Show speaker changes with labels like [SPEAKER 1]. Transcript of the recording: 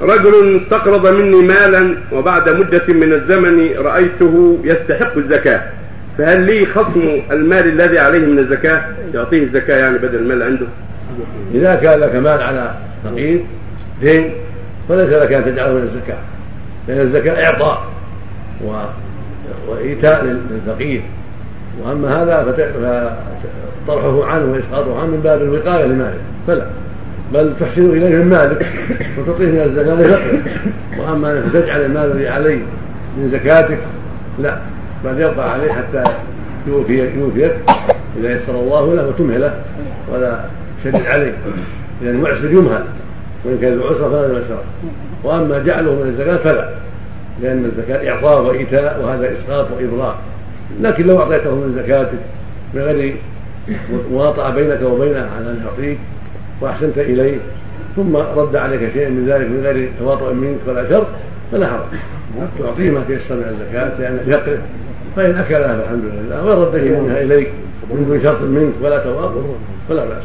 [SPEAKER 1] رجل استقرض مني مالا وبعد مدة من الزمن رأيته يستحق الزكاة. فهل لي خصم المال الذي عليه من الزكاة؟ يعطيه الزكاة يعني بدل المال عنده.
[SPEAKER 2] إذا كان لك مال على فقير دين فليس لك أن تجعله من الزكاة. لأن الزكاة إعطاء و... وإيتاء للفقير. وأما هذا فطرحه عنه وإسقاطه عنه من باب الوقاية لماله. فلا. بل تحسن إليه من مالك وتعطيه من الزكاة. لفقره وأما أنك تجعل المال الذي عليه من زكاتك لا. بل يبقى عليه حتى يوفيك يوفيك إذا يسر الله له وتمهله ولا شديد عليه. لأن المعسر يمهل. وإن كان ذو عسرة فلا يسر وأما جعله من الزكاة فلا. لأن الزكاة إعطاء وإيتاء وهذا إسقاط وإضرار لكن لو أعطيته من زكاتك من غير مواطأة بينك وبينه على أن يعطيك وأحسنت إليه. ثم رد عليك شيئا من ذلك من غير تواطؤ منك ولا شر فلا حرج. تعطيه ما تيسر من الزكاة لأن بحقه فإن أكلها فالحمد لله وإن رد منها إليك من دون شرط منك ولا تواطؤ فلا بأس.